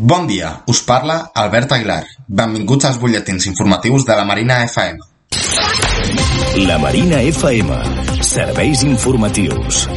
Bon dia, us parla Albert Aguilar. Benvinguts als butlletins informatius de la Marina FM. La Marina FM. Serveis informatius.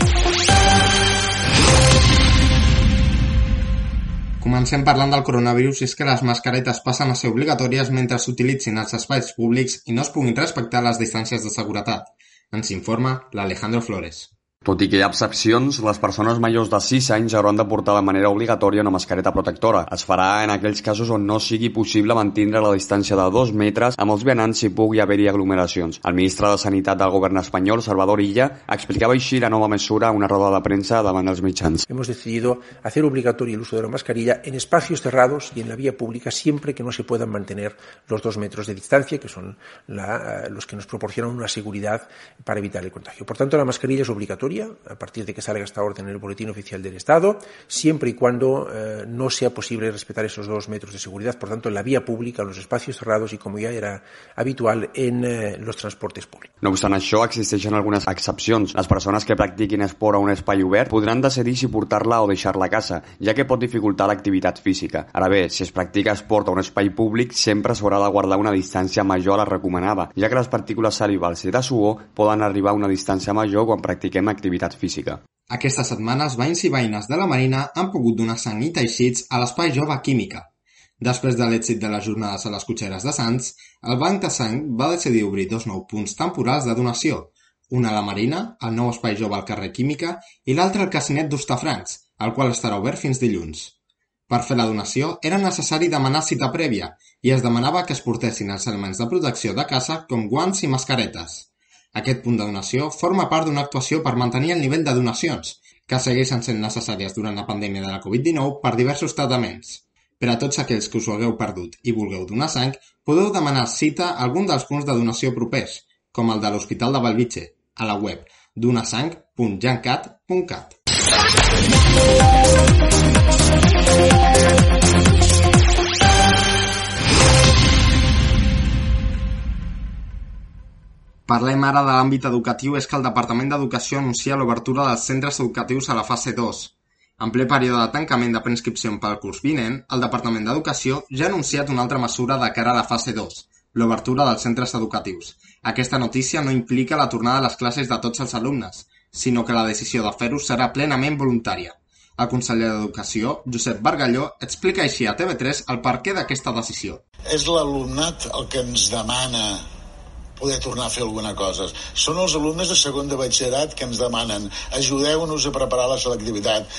Comencem parlant del coronavirus i és que les mascaretes passen a ser obligatòries mentre s'utilitzin als espais públics i no es puguin respectar les distàncies de seguretat. Ens informa l'Alejandro Flores. Tot i que hi ha excepcions, les persones majors de 6 anys hauran de portar de manera obligatòria una mascareta protectora. Es farà en aquells casos on no sigui possible mantindre la distància de 2 metres amb els vianants si pugui haver-hi aglomeracions. El ministre de Sanitat del govern espanyol, Salvador Illa, explicava així la nova mesura a una roda de premsa davant els mitjans. Hemos decidido hacer obligatorio el uso de la mascarilla en espacios cerrados y en la vía pública siempre que no se puedan mantener los dos metros de distancia, que son la, los que nos proporcionan una seguridad para evitar el contagio. Por tanto, la mascarilla es obligatoria a partir de que salga esta orden en el Boletín Oficial del Estado, siempre y cuando eh, no sea posible respetar esos dos metros de seguridad, por tanto, en la vía pública, en los espacios cerrados y como ya era habitual en eh, los transportes públicos. No obstant això, existeixen algunes excepcions. Les persones que practiquin esport a un espai obert podran decidir si portar-la o deixar-la a casa, ja que pot dificultar l'activitat física. Ara bé, si es practica esport a un espai públic, sempre s'haurà de guardar una distància major a la recomanada, ja que les partícules salivals i de suor poden arribar a una distància major quan practiquem activitat física. Aquesta setmana els veïns i veïnes de la Marina han pogut donar sang i teixits a l'Espai Jove Química. Després de l'èxit de les jornades a les cotxeres de Sants, el Banc de Sang va decidir obrir dos nous punts temporals de donació, un a la Marina, el nou Espai Jove al carrer Química, i l'altre al Casinet d'Hostafrancs, el qual estarà obert fins dilluns. Per fer la donació era necessari demanar cita prèvia i es demanava que es portessin els elements de protecció de casa com guants i mascaretes. Aquest punt de donació forma part d'una actuació per mantenir el nivell de donacions, que segueixen sent necessàries durant la pandèmia de la Covid-19 per diversos tractaments. Per a tots aquells que us ho hagueu perdut i vulgueu donar sang, podeu demanar cita a algun dels punts de donació propers, com el de l'Hospital de Belvitge, a la web donasang.jancat.cat. Parlem ara de l'àmbit educatiu és que el Departament d'Educació anuncia l'obertura dels centres educatius a la fase 2. En ple període de tancament de preinscripció pel curs vinent, el Departament d'Educació ja ha anunciat una altra mesura de cara a la fase 2, l'obertura dels centres educatius. Aquesta notícia no implica la tornada a les classes de tots els alumnes, sinó que la decisió de fer-ho serà plenament voluntària. El conseller d'Educació, Josep Bargalló, explica així a TV3 el perquè d'aquesta decisió. És l'alumnat el que ens demana poder tornar a fer alguna cosa. Són els alumnes de segon de batxillerat que ens demanen ajudeu-nos a preparar la selectivitat.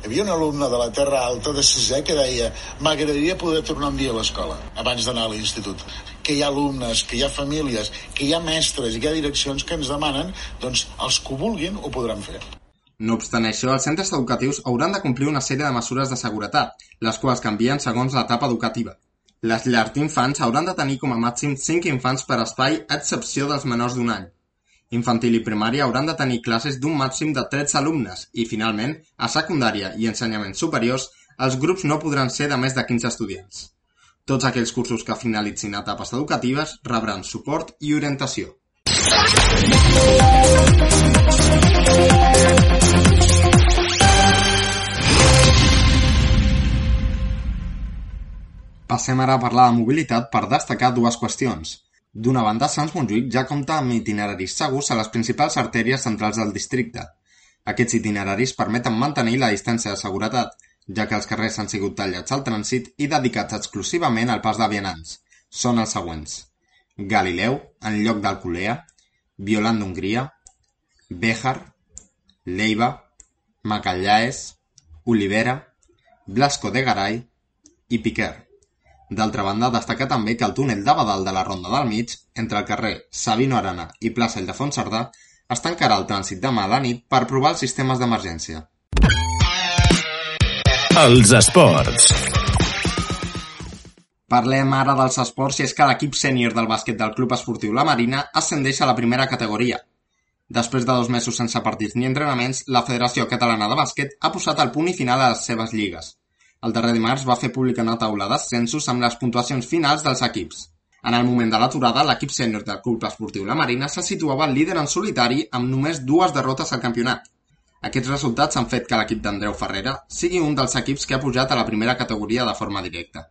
Hi havia un alumne de la Terra Alta de sisè que deia m'agradaria poder tornar un dia a l'escola abans d'anar a l'institut. Que hi ha alumnes, que hi ha famílies, que hi ha mestres i que hi ha direccions que ens demanen, doncs els que ho vulguin ho podran fer. No obstant això, els centres educatius hauran de complir una sèrie de mesures de seguretat, les quals canvien segons l'etapa educativa. Les llars d'infants hauran de tenir com a màxim 5 infants per espai a excepció dels menors d'un any. Infantil i primària hauran de tenir classes d'un màxim de 13 alumnes i, finalment, a secundària i ensenyaments superiors, els grups no podran ser de més de 15 estudiants. Tots aquells cursos que finalitzin etapes educatives rebran suport i orientació. Passem ara a parlar de mobilitat per destacar dues qüestions. D'una banda, Sants Montjuïc ja compta amb itineraris segurs a les principals artèries centrals del districte. Aquests itineraris permeten mantenir la distància de seguretat, ja que els carrers han sigut tallats al trànsit i dedicats exclusivament al pas de vianants. Són els següents. Galileu, en lloc d'Alculea, Violant d'Hongria, Béjar, Leiva, Macallaes, Olivera, Blasco de Garay i Piquer. D'altra banda, destacar també que el túnel de Badal de la Ronda del Mig, entre el carrer Sabino Arana i plaça Ildefons Cerdà, es tancarà el trànsit demà a la nit per provar els sistemes d'emergència. Els esports. Parlem ara dels esports i és que l'equip sènior del bàsquet del Club Esportiu La Marina ascendeix a la primera categoria. Després de dos mesos sense partits ni entrenaments, la Federació Catalana de Bàsquet ha posat el punt i final a les seves lligues. El darrer dimarts va fer pública una taula d'ascensos amb les puntuacions finals dels equips. En el moment de l'aturada, l'equip sènior del Club Esportiu La Marina se situava líder en solitari amb només dues derrotes al campionat. Aquests resultats han fet que l'equip d'Andreu Ferrera sigui un dels equips que ha pujat a la primera categoria de forma directa.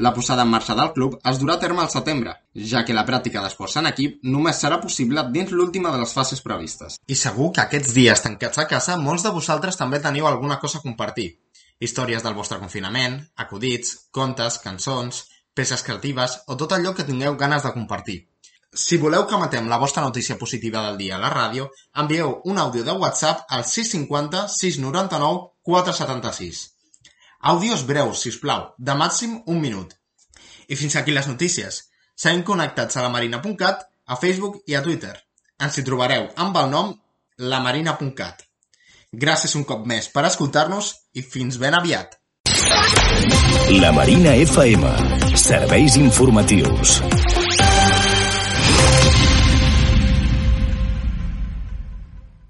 La posada en marxa del club es durà a terme al setembre, ja que la pràctica d'esports en equip només serà possible dins l'última de les fases previstes. I segur que aquests dies tancats a casa molts de vosaltres també teniu alguna cosa a compartir. Històries del vostre confinament, acudits, contes, cançons, peces creatives o tot allò que tingueu ganes de compartir. Si voleu que matem la vostra notícia positiva del dia a la ràdio, envieu un àudio de WhatsApp al 650 699 476. Àudios breus, si us plau, de màxim un minut. I fins aquí les notícies. Seguim connectats a lamarina.cat, a Facebook i a Twitter. Ens hi trobareu amb el nom lamarina.cat. Gràcies un cop més per escoltar-nos i fins ben aviat. La Marina FM. Serveis informatius.